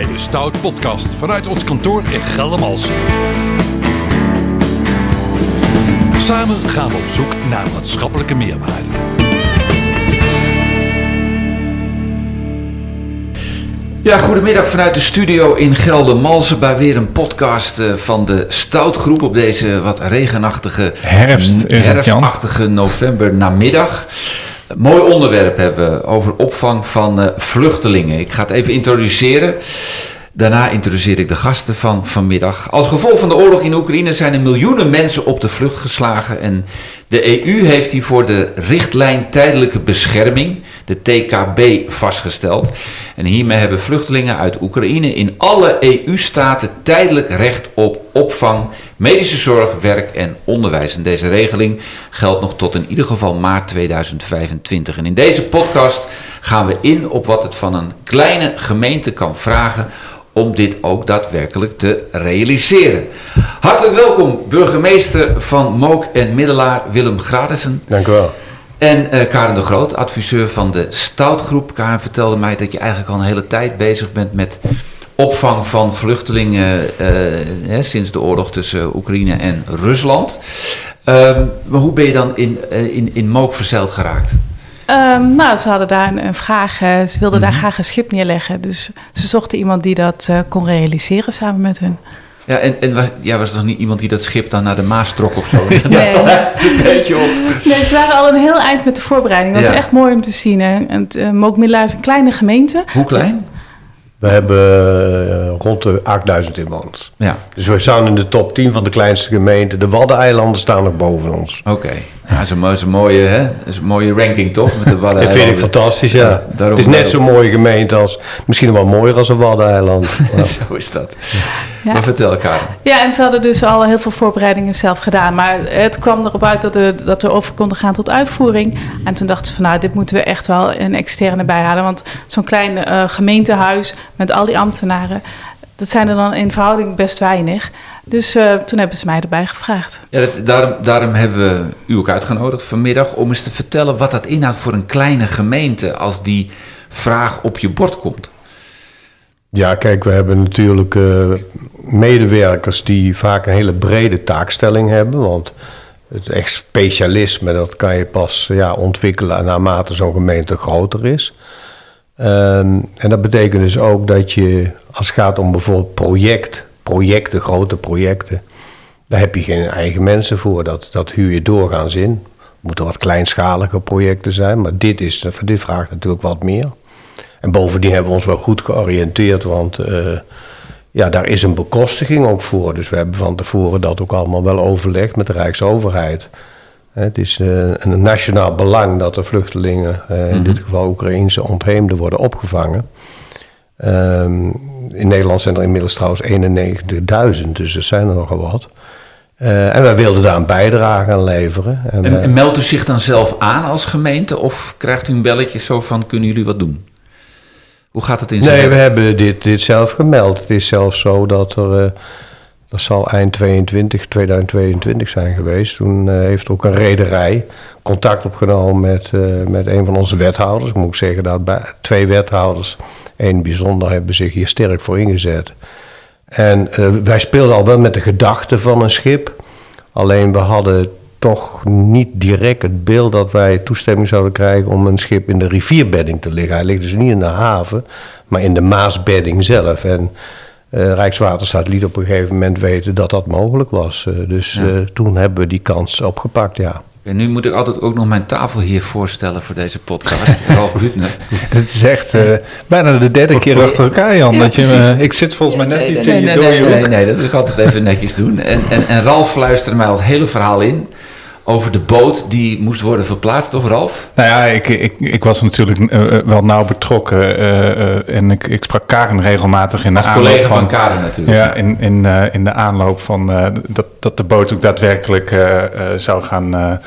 bij de Stout Podcast vanuit ons kantoor in Geldermalsen. Samen gaan we op zoek naar maatschappelijke meerwaarde. Ja, goedemiddag vanuit de studio in Geldermalsen bij weer een podcast eh, van de Stoutgroep op deze wat regenachtige, Herfst herfstachtige november namiddag. Mooi onderwerp hebben we over opvang van eh, vluchtelingen. Ik ga het even introduceren. Daarna introduceer ik de gasten van vanmiddag. Als gevolg van de oorlog in Oekraïne zijn er miljoenen mensen op de vlucht geslagen. En de EU heeft hiervoor de richtlijn tijdelijke bescherming, de TKB, vastgesteld. En hiermee hebben vluchtelingen uit Oekraïne in alle EU-staten tijdelijk recht op opvang, medische zorg, werk en onderwijs. En deze regeling geldt nog tot in ieder geval maart 2025. En in deze podcast gaan we in op wat het van een kleine gemeente kan vragen om dit ook daadwerkelijk te realiseren. Hartelijk welkom, burgemeester van Mook en Middelaar Willem Gradissen. Dank u wel. En eh, Karen de Groot, adviseur van de Stoutgroep. Karen vertelde mij dat je eigenlijk al een hele tijd bezig bent met opvang van vluchtelingen eh, hè, sinds de oorlog tussen Oekraïne en Rusland. Ehm, maar hoe ben je dan in, eh, in, in Mook verzeild geraakt? Ehm, nou, ze hadden daar een, een vraag. eh, ze wilden Mhm. daar graag een schip neerleggen. Dus ze zochten iemand die dat eh, kon realiseren samen met hun. Ja, en, en was, ja, was er nog niet iemand die dat schip dan naar de Maas trok of zo? Dat Nee. lijkt het een beetje op. Nee, ze waren al een heel eind met de voorbereiding. Dat was Ja. echt mooi om te zien. hè. En het, uh, is een kleine gemeente. Hoe klein? We hebben eh, rond de 8000 inwoners. Ja, Dus we staan in de top 10 van de kleinste gemeenten. De Waddeneilanden staan nog boven ons. oké. Ja, dat is een, mo- is een mooie, hè? Dat is een mooie ranking, toch? Met de Dat vind ik Waddeneilanden. fantastisch, ja. daarom- het is net zo'n mooie gemeente als... Misschien wel mooier als een Waddeneiland. Ja. Zo is dat. Ja. Maar vertel, Karen. Ja, en ze hadden dus al heel veel voorbereidingen zelf gedaan. Maar het kwam erop uit dat, we dat we over konden gaan tot uitvoering. En toen dachten ze van nou, dit moeten we echt wel een externe bijhalen. Want zo'n klein eh, gemeentehuis met al die ambtenaren... dat zijn er dan in verhouding best weinig. Dus eh, toen hebben ze mij erbij gevraagd. Ja, dat, daarom, daarom hebben we u ook uitgenodigd vanmiddag om eens te vertellen wat dat inhoudt voor een kleine gemeente als die vraag op je bord komt. Ja, kijk, we hebben natuurlijk eh, medewerkers die vaak een hele brede taakstelling hebben. Want het echt specialisme, dat kan je pas ja, ontwikkelen naarmate zo'n gemeente groter is. Ehm, en dat betekent dus ook dat je, als het gaat om bijvoorbeeld project, projecten, grote projecten, daar heb je geen eigen mensen voor. Dat, dat huur je doorgaans in. Moeten wat kleinschalige projecten zijn, maar dit, is, dit vraagt natuurlijk wat meer. En bovendien hebben we ons wel goed georiënteerd, want eh, ja, daar is een bekostiging ook voor. Dus we hebben van tevoren dat ook allemaal wel overlegd met de Rijksoverheid. Het is eh, een nationaal belang dat de vluchtelingen, eh, in dit geval Oekraïnse ontheemden, worden opgevangen. Ehm, in Nederland zijn er inmiddels trouwens 91.000, dus er zijn er nogal wat. En wij wilden daar een bijdrage aan leveren. En, En, en meldt u zich dan zelf aan als gemeente of krijgt u een belletje zo van kunnen jullie wat doen? Hoe gaat het in zijn Nee, we hebben dit, dit zelf gemeld. Het is zelfs zo dat er, eh, dat zal eind 22, 2022 zijn geweest. Toen eh, heeft ook een rederij contact opgenomen met, eh, met een van onze wethouders. Ik moet zeggen dat twee wethouders, één bijzonder, hebben zich hier sterk voor ingezet. En wij speelden al wel met de gedachte van een schip. Alleen we hadden toch niet direct het beeld dat wij toestemming zouden krijgen om een schip in de rivierbedding te liggen. Hij ligt dus niet in de haven, maar in de Maasbedding zelf. En eh, Rijkswaterstaat liet op een gegeven moment weten dat dat mogelijk was. Eh, dus Ja. eh, toen hebben we die kans opgepakt, ja. En nu moet ik altijd ook nog mijn tafel hier voorstellen voor deze podcast. Ralf Butner. Het is echt eh, bijna de derde keer achter elkaar, Jan. Ja, dat je, ik zit volgens mij net Nee, iets nee, in je nee, dode nee, nee, nee, dat wil ik altijd even netjes doen. En, en, en Ralf fluisterde mij al het hele verhaal in over de boot die moest worden verplaatst, toch Ralf? Nou ja, ik, ik, ik was natuurlijk eh, eh, wel nauw betrokken. eh, en ik, ik sprak Karen regelmatig in de Als aanloop collega van... van Karen natuurlijk. Ja, in, in, in de aanloop van dat, dat de boot ook daadwerkelijk zou gaan,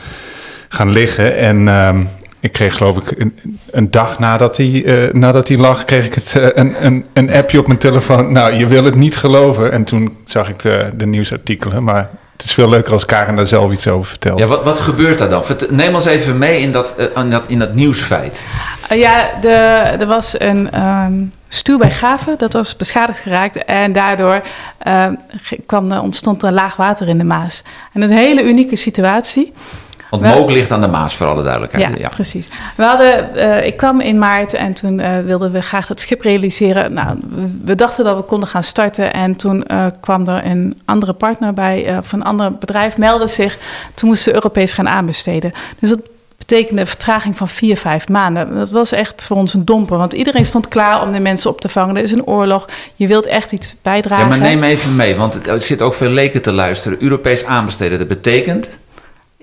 gaan liggen. En ehm, ik kreeg geloof ik een, een dag nadat hij, nadat hij lag, kreeg ik het, een, een, een appje op mijn telefoon. Nou, je wil het niet geloven. En toen zag ik de, de nieuwsartikelen. Maar het is veel leuker als Karen daar zelf iets over vertelt. Ja, wat, wat gebeurt daar dan? Neem ons even mee in dat, eh, in dat, in dat nieuwsfeit. Uh, ja, de, er was een ehm stuw bij Graven, dat was beschadigd geraakt. En daardoor ehm, kwam ontstond er laag water in de Maas. En een hele unieke situatie. Want Mook ligt aan de Maas, voor alle duidelijkheid. Ja, precies. We hadden, eh, ik kwam in maart en toen eh, wilden we graag het schip realiseren. Nou, we- dachten dat we konden gaan starten. En toen eh, kwam er een andere partner bij, van een ander bedrijf, meldde zich. Toen moesten ze Europees gaan aanbesteden. Dus dat betekende een vertraging van vier, vijf maanden. Dat was echt voor ons een domper. Want iedereen stond klaar om de mensen op te vangen. Er is een oorlog. Je wilt echt iets bijdragen. Ja, maar neem even mee, want het- er zitten ook veel leken te luisteren. Europees aanbesteden, dat betekent...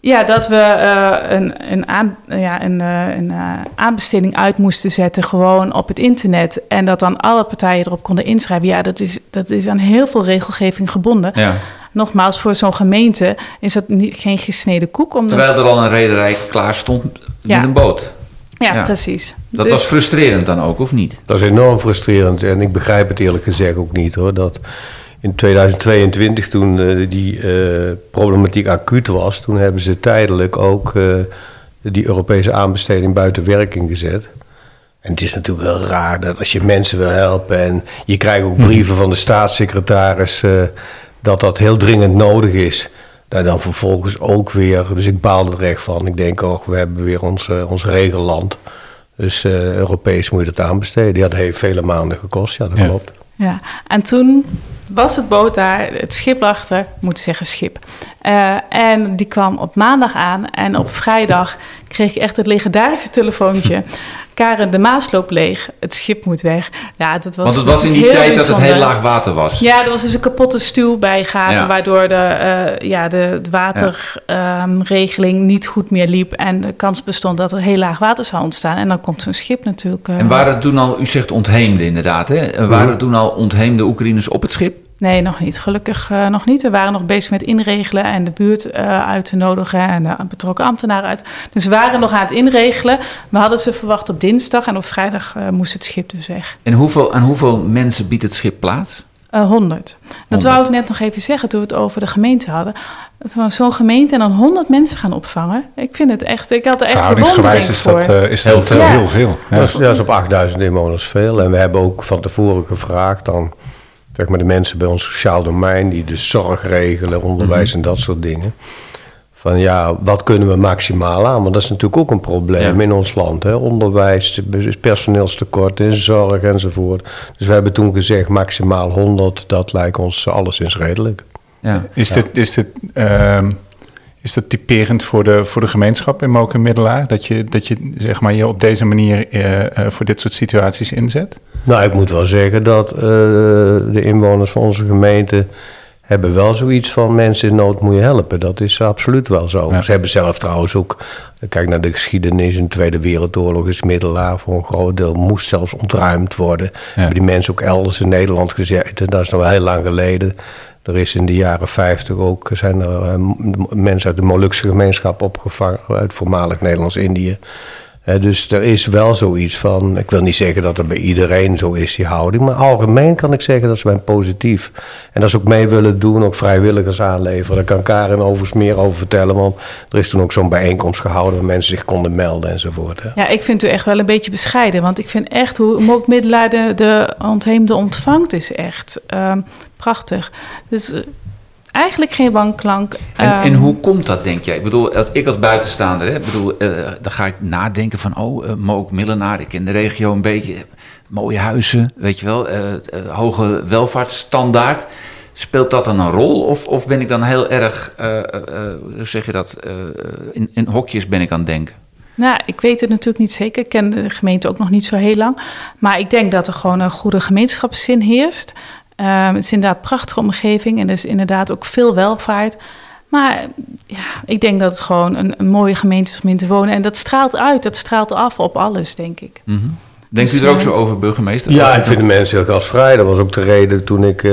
Ja, dat we eh, een, een, aan, ja, een, eh, een eh, aanbesteding uit moesten zetten, gewoon op het internet. En dat dan alle partijen erop konden inschrijven. Ja, dat is, dat is aan heel veel regelgeving gebonden. Ja. Nogmaals, voor zo'n gemeente is dat niet, geen gesneden koek. Omdat, Terwijl er al een rederij klaar stond met een boot. ja, ja. precies. Dat Dus- was frustrerend dan ook, of niet? Dat is enorm frustrerend en ik begrijp het eerlijk gezegd ook niet hoor. Dat in 2022, toen eh, die eh, problematiek acuut was, toen hebben ze tijdelijk ook eh, die Europese aanbesteding buiten werking gezet. En het is natuurlijk wel raar dat als je mensen wil helpen en je krijgt ook brieven van de staatssecretaris dat dat heel dringend nodig is. Daar dan vervolgens ook weer, dus ik baal er echt van. Ik denk, oh, we hebben weer ons, ons regelland. Dus Europees moet je dat aanbesteden. Ja, dat heeft vele maanden gekost, ja, dat Ja. klopt. Ja, en toen was het boot daar, het schip er, ik moet zeggen schip. Eh, en die kwam op maandag aan en op vrijdag kreeg ik echt het legendarische telefoontje. Karen, de Maas loopt leeg, het schip moet weg. Ja, dat was Want het was in die tijd dat het heel laag water was. Ja, er was dus een kapotte stuw bij Gaven, Ja. waardoor de, eh, ja, de, de waterregeling niet goed meer liep. En de kans bestond dat er heel laag water zou ontstaan. En dan komt zo'n schip natuurlijk. eh, En waren er toen al, u zegt ontheemden inderdaad, hè? En Waren er toen al ontheemde Oekraïners op het schip? Nee, nog niet. Gelukkig eh, nog niet. We waren nog bezig met inregelen en de buurt eh, uit te nodigen en de betrokken ambtenaren uit. Dus we waren nog aan het inregelen. We hadden ze verwacht op dinsdag en op vrijdag eh, moest het schip dus weg. En hoeveel, aan hoeveel mensen biedt het schip plaats? Eh 100. Dat wou ik net nog even zeggen toen we het over de gemeente hadden. Van zo'n gemeente en dan 100 mensen gaan opvangen. Ik vind het echt, ik had er echt Verhoudingsgewijs bewondering is voor. dat, eh, is Heel dat veel. eh, Ja. heel veel. Ja. Dat, is, dat is op 8000 inwoners veel. En we hebben ook van tevoren gevraagd dan, zeg maar, de mensen bij ons sociaal domein, die de zorg regelen, onderwijs en dat soort dingen. Van ja, wat kunnen we maximaal aan? Want dat is natuurlijk ook een probleem Ja. in ons land. Hè? Onderwijs, personeelstekort in zorg enzovoort. Dus we hebben toen gezegd maximaal 100, dat lijkt ons alleszins redelijk. Ja. Is, dit, is, dit, ehm, is dat typerend voor de, voor de gemeenschap in Moken en Middelaar? Dat je, dat je zeg maar, je op deze manier eh, eh, voor dit soort situaties inzet? Nou, ik moet wel zeggen dat eh, de inwoners van onze gemeente hebben wel zoiets van mensen in nood moet je helpen. Dat is absoluut wel zo. Ja. Ze hebben zelf trouwens ook, kijk naar de geschiedenis in de Tweede Wereldoorlog is Middelaar voor een groot deel moest zelfs ontruimd worden. Hebben die mensen ook elders in Nederland gezeten. Dat is nog wel heel lang geleden. Er is in de jaren 50 ook zijn er eh, mensen uit de Molukse gemeenschap opgevangen uit voormalig Nederlands-Indië. Dus er is wel zoiets van, ik wil niet zeggen dat het bij iedereen zo is, die houding, maar algemeen kan ik zeggen dat ze zijn positief. En dat ze ook mee willen doen, ook vrijwilligers aanleveren. Daar kan Karin overigens meer over vertellen, want er is toen ook zo'n bijeenkomst gehouden waar mensen zich konden melden enzovoort. Ja, ik vind u echt wel een beetje bescheiden. Want ik vind echt hoe Mook Middelaar de, de ontheemde ontvangt is echt ehm, prachtig. Dus eh, eigenlijk geen wanklank. En, Ehm, en hoe komt dat, denk jij? Ik bedoel, als ik als buitenstaander, hè, bedoel, eh, dan ga ik nadenken van, oh, eh Mook, Millenaar, ik ken de regio een beetje, mooie huizen, weet je wel, hoge welvaartsstandaard. Speelt dat dan een rol? Of, of ben ik dan heel erg, hoe zeg je dat, in, in hokjes ben ik aan het denken? Nou, ik weet het natuurlijk niet zeker. Ik ken de gemeente ook nog niet zo heel lang. Maar ik denk dat er gewoon een goede gemeenschapszin heerst. Ehm, het is inderdaad een prachtige omgeving en er is inderdaad ook veel welvaart. Maar ja, ik denk dat het gewoon een, mooie gemeente is om in te wonen. En dat straalt uit, dat straalt af op alles, denk ik. Mhm. Denkt Dus, u er ook zo over, burgemeester? Ja, ik vind de mensen heel gastvrij. Dat was ook de reden toen ik eh,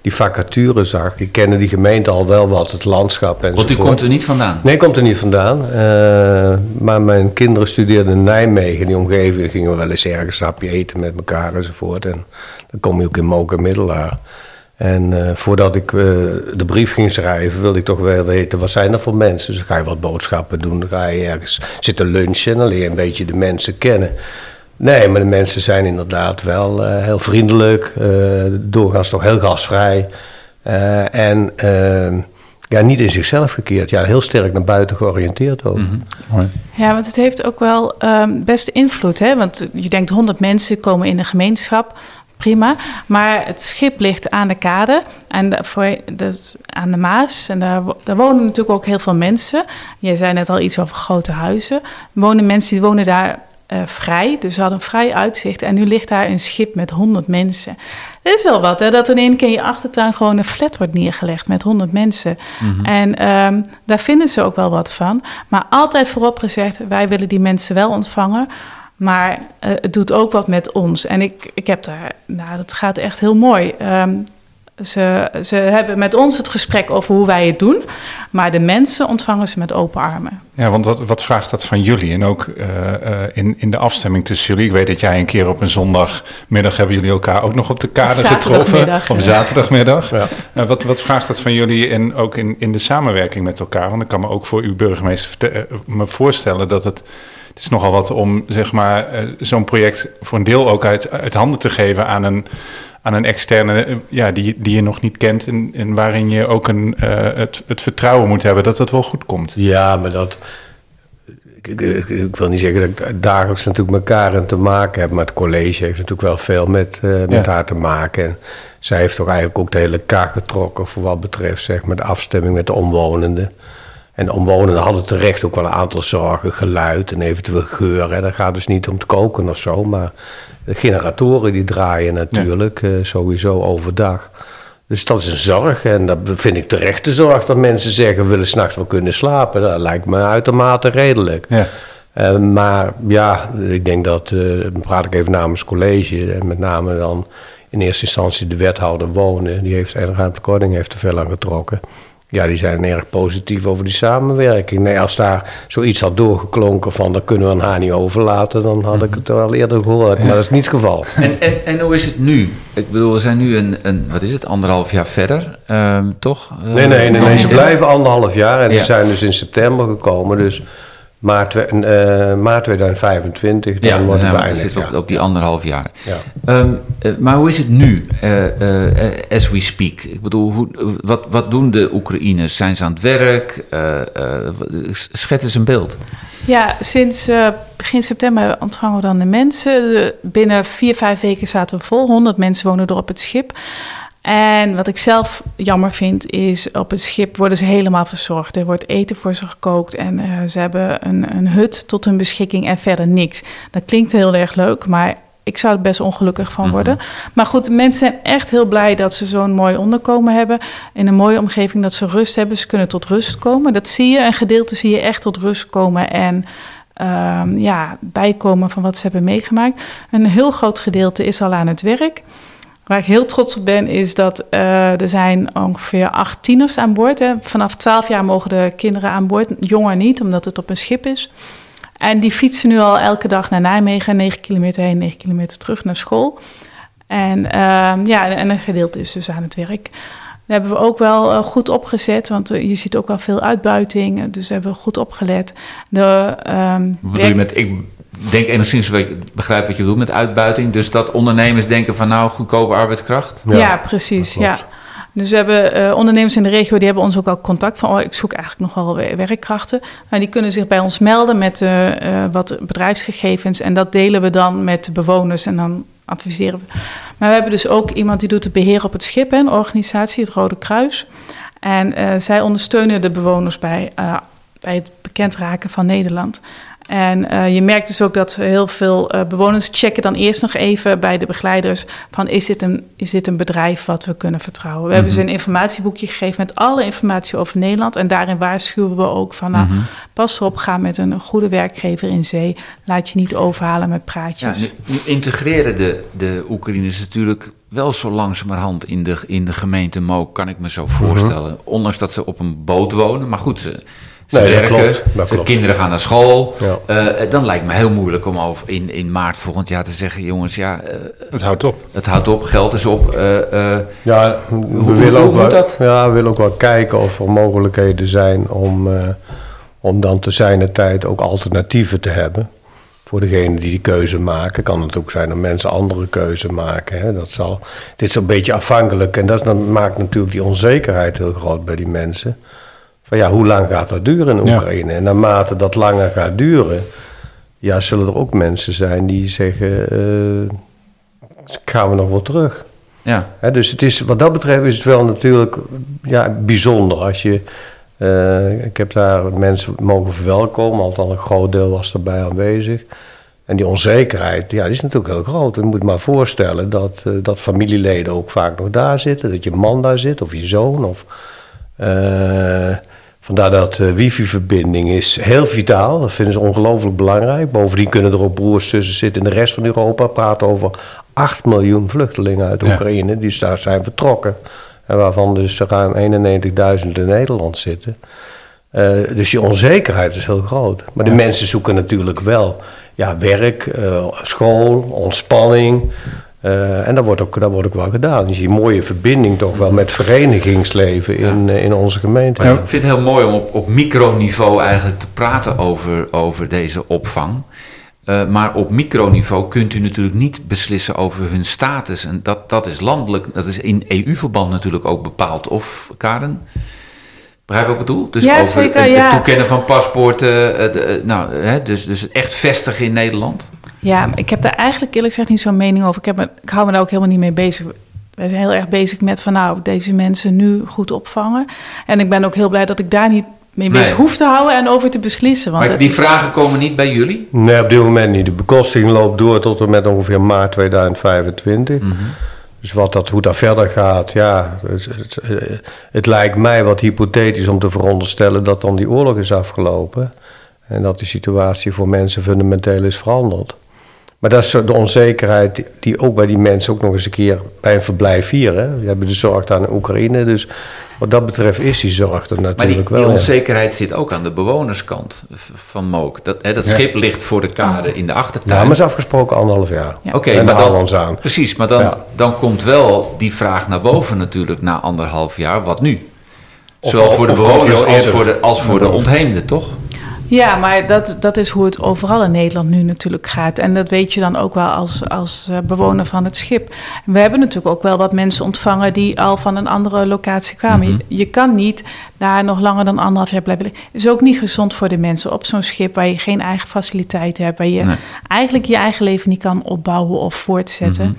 die vacature zag. Ik kende die gemeente al wel wat, het landschap enzovoort. Want u komt er niet vandaan. Nee, komt er niet vandaan. Eh, maar mijn kinderen studeerden in Nijmegen. In die omgeving gingen we wel eens ergens een hapje eten met elkaar enzovoort. En dan kom je ook in Moken Middelaar. En eh, voordat ik de brief ging schrijven, wilde ik toch wel weten wat zijn er voor mensen. Dus dan ga je wat boodschappen doen, dan ga je ergens zitten lunchen en dan leer je een beetje de mensen kennen. Nee, maar de mensen zijn inderdaad wel eh, heel vriendelijk, eh, doorgaans toch heel gastvrij. Eh, en ja, niet in zichzelf gekeerd. Ja, heel sterk naar buiten georiënteerd ook. Mooi. Ja, want het heeft ook wel ehm, best invloed. Hè? Want je denkt 100 mensen komen in de gemeenschap. Prima. Maar het schip ligt aan de kade. En de- voor, dus aan de Maas. En daar, daar wonen natuurlijk ook heel veel mensen. Je zei net al iets over grote huizen. Er wonen mensen die wonen daar eh, vrij. Dus ze hadden een vrij uitzicht. En nu ligt daar een schip met 100 mensen. Dat is wel wat, hè? Dat in één keer in je achtertuin gewoon een flat wordt neergelegd met 100 mensen. En ehm, daar vinden ze ook wel wat van. Maar altijd voorop gezegd, wij willen die mensen wel ontvangen. Maar eh, het doet ook wat met ons. En ik, ik heb daar, nou, dat gaat echt heel mooi. Ehm, ze, ze hebben met ons het gesprek over hoe wij het doen. Maar de mensen ontvangen ze met open armen. Ja, want wat, wat vraagt dat van jullie? En ook eh, eh, in, in de afstemming tussen jullie. Ik weet dat jij een keer op een zondagmiddag hebben jullie elkaar ook nog op de kade getroffen. Zaterdagmiddag, Op zaterdagmiddag. Ja. Eh, wat, wat vraagt dat van jullie en ook in, in de samenwerking met elkaar? Want ik kan me ook voor uw burgemeester me voorstellen dat het... Het is nogal wat om zeg maar, zo'n project voor een deel ook uit, uit handen te geven aan een, aan een externe eh, ja, die, die je nog niet kent. En, en waarin je ook een, eh, het, het vertrouwen moet hebben dat het wel goed komt. Ja, maar dat. Ik, ik, ik- ik wil niet zeggen dat ik dagelijks natuurlijk met Karen te maken heb, maar het college heeft natuurlijk wel veel met, eh, met Ja. haar te maken. En zij heeft toch eigenlijk ook de hele kaart getrokken voor wat betreft zeg maar, de afstemming met de omwonenden. En de omwonenden hadden terecht ook wel een aantal zorgen, geluid en eventueel geur. Hè. Dat gaat dus niet om het koken of zo, maar de generatoren die draaien natuurlijk eh, sowieso overdag. Dus dat is een zorg en dat vind ik terecht de zorg dat mensen zeggen we willen s'nachts wel kunnen slapen. Dat lijkt me uitermate redelijk. Ja. Eh, maar ja, ik denk dat, eh, dan praat ik even namens college, en met name dan in eerste instantie de wethouder wonen, die heeft en ruimtelijke ordening heeft er veel aan getrokken. Ja, die zijn erg positief over die samenwerking. Nee, als daar zoiets had doorgeklonken van dat kunnen we aan haar niet overlaten, dan had ik het wel eerder gehoord. Maar dat is niet het geval. En, en, en hoe is het nu? Ik bedoel, we zijn nu een, een wat is het, anderhalf jaar verder, ehm, toch? Eh, Nee, nee, nee, nee, ze blijven anderhalf jaar en Ja. ze zijn dus in september gekomen. Dus maart, eh, maart 2025, dan Ja, dan wordt het zijn we, zitten we op, die anderhalf jaar. Ja. Ehm, eh, maar hoe is het nu, eh, eh, as we speak? Ik bedoel, hoe, wat, wat doen de Oekraïners? Zijn ze aan het werk? Eh, eh, schets eens een beeld. Ja, sinds eh, begin september ontvangen we dan de mensen. De- binnen vier, vijf weken zaten we vol. 100 mensen wonen er op het schip. En wat ik zelf jammer vind, is op het schip worden ze helemaal verzorgd. Er wordt eten voor ze gekookt en eh, ze hebben een, een hut tot hun beschikking en verder niks. Dat klinkt heel erg leuk, maar ik zou er best ongelukkig van worden. Maar goed, mensen zijn echt heel blij dat ze zo'n mooi onderkomen hebben. In een mooie omgeving, dat ze rust hebben. Ze kunnen tot rust komen. Dat zie je. Een gedeelte zie je echt tot rust komen en ehm, ja, bijkomen van wat ze hebben meegemaakt. Een heel groot gedeelte is al aan het werk. Waar ik heel trots op ben, is dat eh, er zijn ongeveer acht tieners aan boord. Hè. Vanaf 12 jaar mogen de kinderen aan boord, jonger niet, omdat het op een schip is. En die fietsen nu al elke dag naar Nijmegen, 9 kilometer heen, 9 kilometer terug naar school. En, ehm, ja, en een gedeelte is dus aan het werk. Daar hebben we ook wel eh, goed opgezet, want eh, je ziet ook wel veel uitbuiting. Dus daar hebben we goed opgelet. De, ehm, Wat bedoel je met, ik denk enigszins, wat je- begrijp wat je bedoelt met uitbuiting. Dus dat ondernemers denken van nou, goedkope arbeidskracht. Ja, precies. Ja. Dus we hebben eh, ondernemers in de regio die hebben ons ook al contact van. Oh, ik zoek eigenlijk nog wel wer- werkkrachten. Nou, die kunnen zich bij ons melden met eh, eh, wat bedrijfsgegevens. En dat delen we dan met de bewoners en dan adviseren we. Maar we hebben dus ook iemand die doet het beheer op het schip, hè, een organisatie, het Rode Kruis. En eh, zij ondersteunen de bewoners bij, eh, bij het bekend raken van Nederland. En eh, je merkt dus ook dat heel veel eh, bewoners checken dan eerst nog even bij de begeleiders van is dit een, is dit een bedrijf wat we kunnen vertrouwen. We hebben ze een informatieboekje gegeven met alle informatie over Nederland en daarin waarschuwen we ook van nou, pas op, ga met een goede werkgever in zee. Laat je niet overhalen met Ja, praatjes. nu, nu integreren de, de Oekraïners natuurlijk wel zo langzamerhand in de, in de gemeente Mook, kan ik me zo voorstellen. Ondanks dat ze op een boot wonen. Maar goed, ze, Ze Nee, dat werken, klopt, dat ze klopt. kinderen gaan naar school. Ja. Eh, dan lijkt me heel moeilijk om over in, in maart volgend jaar te zeggen... jongens, ja, eh, Het houdt op. het houdt op, geld is op. eh, Ja, we Hoe- willen hoe ook wel, dat? Ja, we willen ook wel kijken of er mogelijkheden zijn om, om dan te zijner tijd ook alternatieven te hebben. Voor degene die die keuze maken. Kan het ook zijn dat mensen andere keuze maken. Hè? Dat zal, dit is een beetje afhankelijk. En dat maakt natuurlijk die onzekerheid heel groot bij die mensen. Ja, hoe lang gaat dat duren in Ja. Oekraïne? En naarmate dat langer gaat duren... Ja, zullen er ook mensen zijn die zeggen... eh, gaan we nog wel terug? ja. Hè, dus het is, wat dat betreft is het wel natuurlijk ja, bijzonder. Als je, eh, ik heb daar mensen mogen verwelkomen, althans een groot deel was erbij aanwezig. En die onzekerheid, ja, die is natuurlijk heel groot. Je moet maar voorstellen dat, eh, dat familieleden ook vaak nog daar zitten. Dat je man daar zit, of je zoon. Of, vandaar dat eh, wifi-verbinding is heel vitaal. Dat vinden ze ongelooflijk belangrijk. Bovendien kunnen er ook broers tussen zitten in de rest van Europa. Praten over 8 miljoen vluchtelingen uit Ja. Oekraïne. Die daar zijn vertrokken. En waarvan dus ruim 91.000 in Nederland zitten. Eh, dus die onzekerheid is heel groot. Maar de mensen zoeken natuurlijk wel ja, werk, eh, school, ontspanning. Eh, en dat wordt, ook, dat wordt ook wel gedaan. Je ziet een mooie verbinding toch wel met verenigingsleven in, eh, in onze gemeente. Ik vind het heel mooi om op, op microniveau eigenlijk te praten over, over deze opvang. Eh, maar op microniveau kunt u natuurlijk niet beslissen over hun status. En dat, dat is landelijk, dat is in EU-verband natuurlijk ook bepaald. Of, Karen? Begrijp je wat ik bedoel? Dus Ja, over zeker, het, toekennen van paspoorten. de, nou, hè, dus, dus echt vestigen in Nederland. Ja, ik heb daar eigenlijk eerlijk gezegd niet zo'n mening over. Ik, heb me, ik hou me daar ook helemaal niet mee bezig. Wij zijn heel erg bezig met van nou, deze mensen nu goed opvangen. En ik ben ook heel blij dat ik daar niet mee bezig Nee. hoef te houden en over te beslissen. Want Maar die is- vragen komen niet bij jullie? Nee, op dit moment niet. De bekosting loopt door tot en met ongeveer maart 2025. Dus wat dat, hoe dat verder gaat, ja, het, het, het lijkt mij wat hypothetisch om te veronderstellen dat dan die oorlog is afgelopen. En dat de situatie voor mensen fundamenteel is veranderd. Maar dat is de onzekerheid die- die ook bij die mensen ook nog eens een keer bij een verblijf hier. Hè. We hebben de zorg aan Oekraïne, dus wat dat betreft is die zorg er Maar die, natuurlijk die wel. ja. onzekerheid zit ook aan de bewonerskant van Mook. Dat, hè, dat Ja. schip ligt voor de kade in de achtertuin. Ja, maar is afgesproken anderhalf jaar. Ja. Oké, En maar dan, ons aan. Precies, maar dan, Ja. dan komt wel die vraag naar boven natuurlijk na anderhalf jaar. Wat nu? Of- Zowel voor de die bewoners al als voor de, als voor de ontheemden, toch? Ja, maar dat, dat is hoe het overal in Nederland nu natuurlijk gaat. En dat weet je dan ook wel als, als eh, bewoner van het schip. We hebben natuurlijk ook wel wat mensen ontvangen die al van een andere locatie kwamen. Mhm. je, je kan niet daar nog langer dan anderhalf jaar blijven liggen. Het is ook niet gezond voor de mensen op zo'n schip waar je geen eigen faciliteiten hebt. Waar je Nee. eigenlijk je eigen leven niet kan opbouwen of voortzetten. Mhm.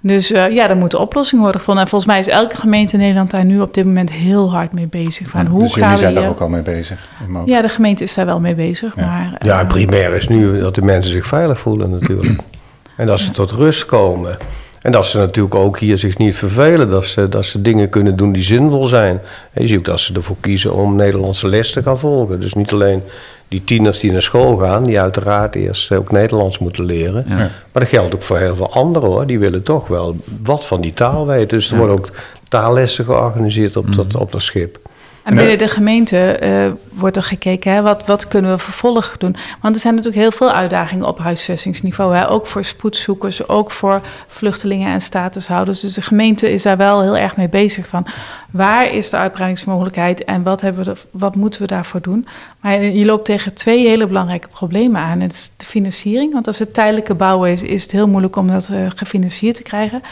Dus eh, ja, er moeten oplossingen worden gevonden. En volgens mij is elke gemeente in Nederland daar nu op dit moment heel hard mee bezig. Van Ja, hoe dus gaan jullie we zijn daar hier... ook al mee bezig. Ja, de gemeente is daar wel mee bezig. Ja. Maar, Ja, eh, en primair is nu dat de mensen zich veilig voelen natuurlijk. En dat ze tot rust komen. En dat ze natuurlijk ook hier zich niet vervelen. Dat ze, dat ze dingen kunnen doen die zinvol zijn. En je ziet ook dat ze ervoor kiezen om Nederlandse les te gaan volgen. Dus niet alleen die tieners die naar school gaan, die uiteraard eerst ook Nederlands moeten leren. Ja. Maar dat geldt ook voor heel veel anderen hoor. Die willen toch wel wat van die taal weten. Dus er worden ook taallessen georganiseerd op, dat, op dat schip. En binnen de gemeente eh, wordt er gekeken, hè, wat, wat kunnen we vervolg doen? Want er zijn natuurlijk heel veel uitdagingen op huisvestingsniveau. Hè? Ook voor spoedzoekers, ook voor vluchtelingen en statushouders. Dus de gemeente is daar wel heel erg mee bezig van... waar is de uitbreidingsmogelijkheid en wat, hebben we wat moeten we daarvoor doen? Maar je loopt tegen twee hele belangrijke problemen aan. Het is de financiering, want als het tijdelijke bouwen is... is het heel moeilijk om dat eh, gefinancierd te krijgen.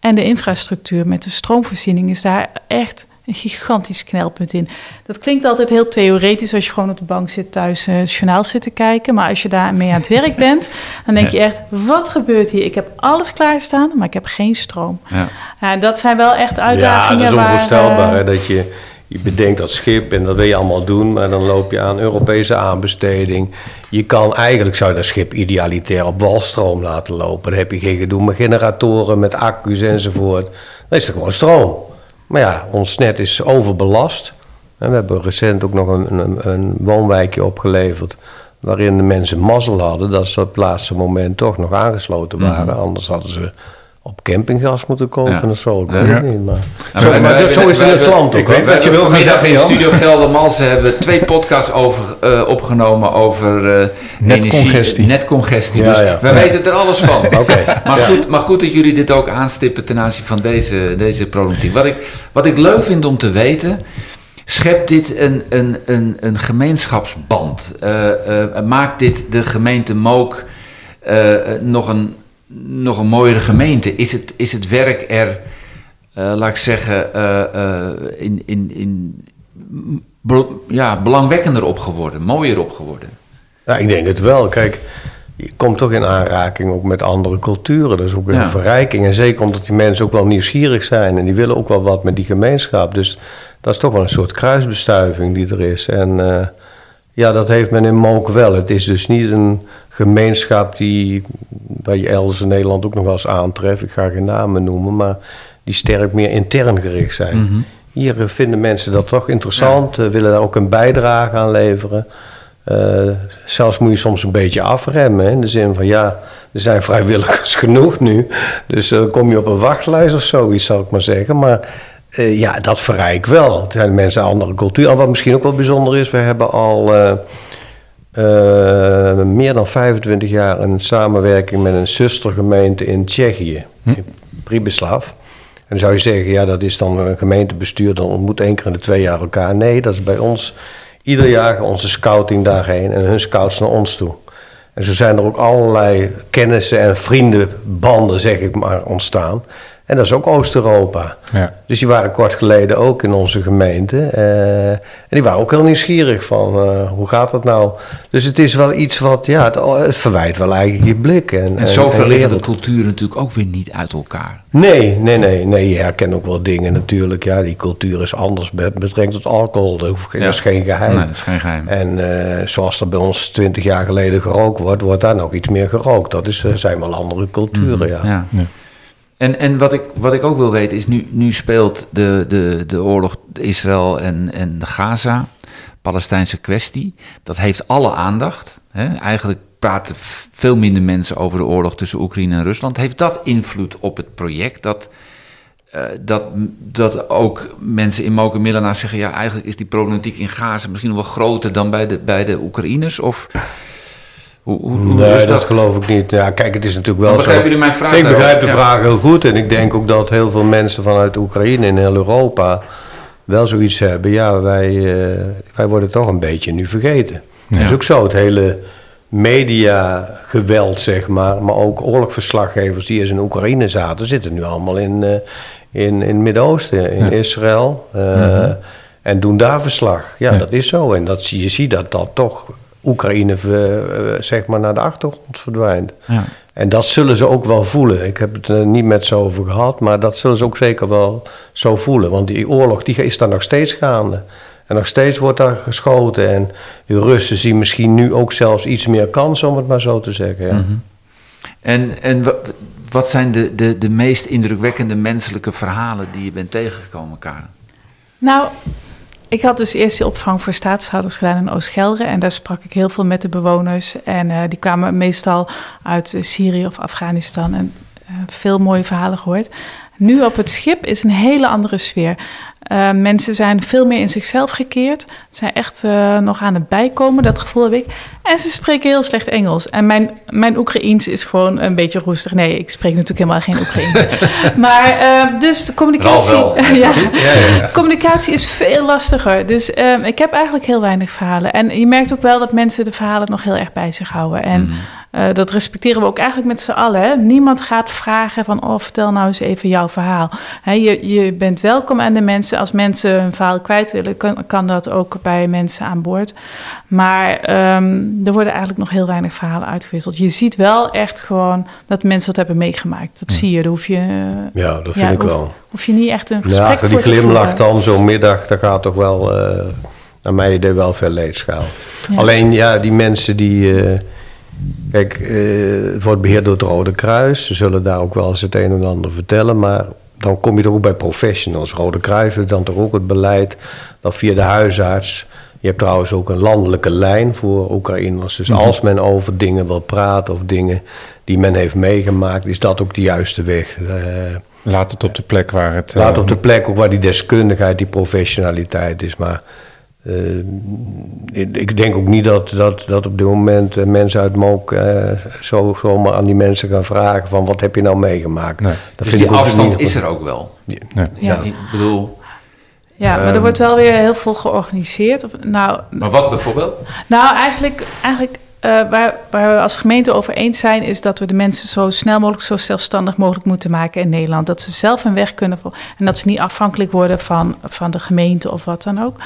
En de infrastructuur met de stroomvoorziening is daar echt een gigantisch knelpunt in. Dat klinkt altijd heel theoretisch als je gewoon op de bank zit thuis eh, het journaal zit te kijken. Maar als je daarmee aan het werk bent, dan denk je echt, wat gebeurt hier? Ik heb alles klaarstaan, maar ik heb geen stroom. Ja. Ja, en dat zijn wel echt Ja, uitdagingen. dat is onvoorstelbaar. eh, dat je, je bedenkt dat schip en dat wil je allemaal doen, maar dan loop je aan Europese aanbesteding. Je kan eigenlijk, zou je dat schip idealitair op walstroom laten lopen. Dan heb je geen gedoe met generatoren, met accu's enzovoort. Dan is er gewoon stroom. Maar ja, ons net is overbelast. En we hebben recent ook nog een, een, een woonwijkje opgeleverd. Waarin de mensen mazzel hadden dat ze op het laatste moment toch nog aangesloten waren. Anders hadden ze op campinggas moeten kopen Ja. of zo. Ik weet het niet, maar... Nou, zo, wij- maar wij- dat- zo wij- is het in het land ook. wij Dat je hebben wil gaan zeggen, in. Studio Geldermalsen hebben we twee podcasts over, eh, opgenomen over eh Netcongestie. Netcongestie. Ja, dus ja. wij weten er alles van. Oké. Maar, Ja. goed, maar goed dat jullie dit ook aanstippen ten aanzien van deze, deze problematiek. Wat ik, wat ik leuk vind om te weten, schept dit een, een, een, een gemeenschapsband? Eh, eh, maakt dit de gemeente Mook nog, een, nog een mooiere gemeente? Is het, is het werk er, eh, laat ik zeggen, eh, eh, in, in, in, ja, belangwekkender op geworden, mooier op geworden? Ja, ik denk het wel. Kijk, je komt toch in aanraking ook met andere culturen. Dat is ook een Ja. verrijking. En zeker omdat die mensen ook wel nieuwsgierig zijn. En die willen ook wel wat met die gemeenschap. Dus dat is toch wel een soort kruisbestuiving die er is. En ja, dat heeft men in Mook wel. Het is dus niet een gemeenschap die... waar je elders in Nederland ook nog wel eens aantreft. Ik ga geen namen noemen, maar die sterk meer intern gericht zijn. Mhm. Hier eh, vinden mensen dat toch interessant, eh, willen daar ook een bijdrage aan leveren. Eh, zelfs moet je soms een beetje afremmen. hè, In de zin van ja, er zijn vrijwilligers genoeg nu. Dus dan kom je op een wachtlijst of zoiets, zal ik maar zeggen. Maar eh, ja, dat verrijk wel. Er zijn mensen uit andere cultuur. En wat misschien ook wel bijzonder is, we hebben al eh, eh, meer dan 25 jaar een samenwerking met een zustergemeente in Tsjechië, in Pribislav. En dan zou je zeggen, ja, dat is dan een gemeentebestuur, dan ontmoet één keer in de twee jaar elkaar. Nee, dat is bij ons ieder jaar onze scouting daarheen en hun scouts naar ons toe. En zo zijn er ook allerlei kennissen en vriendenbanden, zeg ik maar, ontstaan. En dat is ook Oost-Europa. Ja. Dus die waren kort geleden ook in onze gemeente. eh, en die waren ook heel nieuwsgierig van eh, hoe gaat dat nou? Dus het is wel iets wat, ja, het, het verwijt wel eigenlijk je blik. En, En zoveel en liggen de culturen natuurlijk ook weer niet uit elkaar. Nee, nee, nee, nee. Je herkent ook wel dingen natuurlijk. Ja, die cultuur is anders met betrekking tot alcohol. Dat, hoeft geen- Ja. dat is geen geheim. Nee, dat is geen geheim. En eh, zoals er bij ons twintig jaar geleden gerookt wordt, wordt daar nog iets meer gerookt. Dat is, eh, zijn wel andere culturen, ja. Ja. Ja. En, en wat, ik, wat ik ook wil weten is, nu, nu speelt de, de, de oorlog Israël en, en Gaza, Palestijnse kwestie. Dat heeft alle aandacht. Hè? Eigenlijk praten veel minder mensen over de oorlog tussen Oekraïne en Rusland. Heeft dat invloed op het project? Dat, eh, dat, dat ook mensen in Moken Millena zeggen... ja, eigenlijk is die problematiek in Gaza misschien wel groter dan bij de, bij de Oekraïners? Of hoe, hoe, hoe Nee, is dat, dat? geloof ik niet. Ja, kijk, het is natuurlijk wel zo. begrijpen jullie mijn vraag Ik begrijp de? Ja. vraag heel goed. En ik denk ook dat heel veel mensen vanuit Oekraïne en heel Europa wel zoiets hebben. Ja, wij, eh, wij worden toch een beetje nu vergeten. Dat is ook zo. Het hele mediageweld, zeg maar. Maar ook oorlogverslaggevers die eens in Oekraïne zaten, zitten nu allemaal in, eh, in, in het Midden-Oosten, in Israël. eh, En doen daar verslag. Ja, Ja. dat is zo. En dat, zie- je ziet dat dat toch Oekraïne eh, eh, zeg maar naar de achtergrond verdwijnt. Ja. En dat zullen ze ook wel voelen. Ik heb het er niet met ze over gehad, maar dat zullen ze ook zeker wel zo voelen. Want die oorlog die is daar nog steeds gaande. En nog steeds wordt daar geschoten. En de Russen zien misschien nu ook zelfs iets meer kans, om het maar zo te zeggen. Ja. En, en wa- wat zijn de, de, de meest indrukwekkende menselijke verhalen die je bent tegengekomen, Karen? Nou, ik had dus eerst die opvang voor staatshouders gedaan in Oost-Gelre. En daar sprak ik heel veel met de bewoners. En eh, die kwamen meestal uit eh, Syrië of Afghanistan. En eh, veel mooie verhalen gehoord. Nu op het schip is een hele andere sfeer. Mensen zijn veel meer in zichzelf gekeerd. Zijn echt nog aan het bijkomen, dat gevoel heb ik. En ze spreken heel slecht Engels. En mijn, mijn Oekraïens is gewoon een beetje roestig. Nee, ik spreek natuurlijk helemaal geen Oekraïens. maar eh, dus de communicatie... Ralf wel. ja, communicatie is veel lastiger. Dus ehm, ik heb eigenlijk heel weinig verhalen. En je merkt ook wel dat mensen de verhalen nog heel erg bij zich houden. En eh, dat respecteren we ook eigenlijk met z'n allen. Hè? Niemand gaat vragen van, oh, vertel nou eens even jouw verhaal. Hè, je, je bent welkom aan de mensen. Als mensen hun verhaal kwijt willen, kan, kan dat ook bij mensen aan boord. Maar ehm, er worden eigenlijk nog heel weinig verhalen uitgewisseld. Je ziet wel echt gewoon dat mensen wat hebben meegemaakt. Dat zie je. Daar hoef je, Ja, dat vind ik hoef, wel. hoef je niet echt een gesprek Ja, die voor te glimlach dan zo'n middag, dat gaat toch wel, eh naar mij idee wel veel leedschaal. Ja. Alleen ja, die mensen die. eh, kijk, eh, het wordt beheerd door het Rode Kruis. Ze zullen daar ook wel eens het een en ander vertellen. Maar dan kom je toch ook bij professionals. Rode Kruis doet dan toch ook het beleid dat via de huisarts. Je hebt trouwens ook een landelijke lijn voor Oekraïners. Dus als men over dingen wil praten of dingen die men heeft meegemaakt, is dat ook de juiste weg. Eh, Laat het op de plek waar het... Laat eh, op de plek ook waar die deskundigheid, die professionaliteit is. Maar eh, ik- denk ook niet dat, dat, dat op dit moment mensen uit Mook eh, zo, zomaar aan die mensen gaan vragen van wat heb je nou meegemaakt. Nee. Dat dus die ik ook afstand niet- is er ook wel. nee. Ja. Ik bedoel, Ja, maar er Ehm. wordt wel weer heel veel georganiseerd. Of, nou, maar wat bijvoorbeeld? nou, eigenlijk, eigenlijk eh, waar, waar we als gemeente over eens zijn, is dat we de mensen zo snel mogelijk, zo zelfstandig mogelijk moeten maken in Nederland. Dat ze zelf een weg kunnen en dat ze niet afhankelijk worden van, van de gemeente of wat dan ook.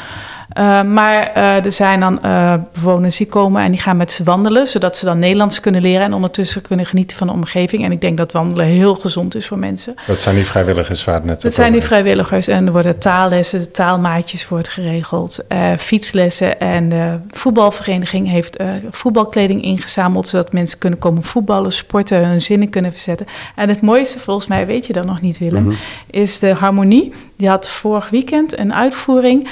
Eh, maar eh, er zijn dan eh, bewoners die komen en die gaan met ze wandelen, zodat ze dan Nederlands kunnen leren en ondertussen kunnen genieten van de omgeving. En ik denk dat wandelen heel gezond is voor mensen. Dat zijn die vrijwilligers waar het net Dat zijn die vrijwilligers en er worden taallessen, taalmaatjes wordt geregeld, fietslessen en de voetbalvereniging heeft voetbalkleding ingezameld zodat mensen kunnen komen voetballen, sporten, hun zinnen kunnen verzetten. En het mooiste volgens mij, weet je dat nog niet Willem, is de harmonie. Die had vorig weekend een uitvoering.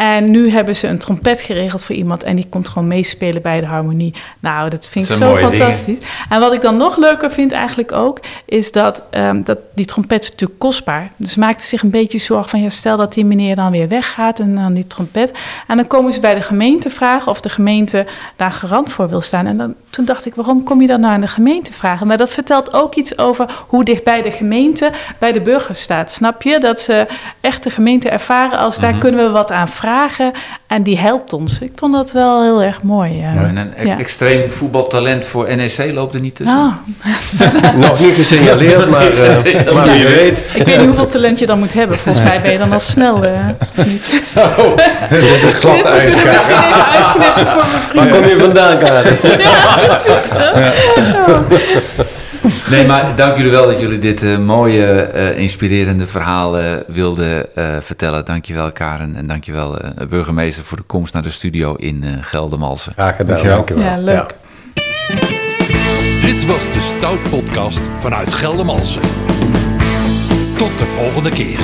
En nu hebben ze een trompet geregeld voor iemand en die komt gewoon meespelen bij de harmonie. Nou, dat vind Dat ik zo fantastisch. En wat ik dan nog leuker vind eigenlijk ook, is dat, ehm, dat die trompet is natuurlijk kostbaar. Dus maakte zich een beetje zorgen van, ja, stel dat die meneer dan weer weggaat en dan die trompet. En dan komen ze bij de gemeente vragen of de gemeente daar garant voor wil staan. En dan, toen dacht ik, waarom kom je dan naar de gemeente vragen? Maar dat vertelt ook iets over hoe dichtbij de gemeente bij de burgers staat. Snap je? Dat ze echt de gemeente ervaren als daar kunnen we wat aan vragen. En die helpt ons. Ik vond dat wel heel erg mooi. En een e- Ja. extreem voetbaltalent voor NEC loopt er niet tussen. Ah, Nog niet gesignaleerd, maar, eh, maar wie weet. ik weet niet hoeveel talent je dan moet hebben. Volgens mij ben je dan al snel. eh, of niet? Dit is glad Dit ijs. moeten we misschien even uitknippen voor mijn Waar kom je vandaan, Karin? Ja, precies. Nee, maar dank jullie wel dat jullie dit eh, mooie, eh, inspirerende verhaal eh, wilden eh, vertellen. Dankjewel Karen en dankjewel eh burgemeester voor de komst naar de studio in Geldermalsen. Graag gedaan, Dankjewel. dankjewel. Ja, leuk. Dit was de Stout Podcast vanuit Geldermalsen. Tot de volgende keer.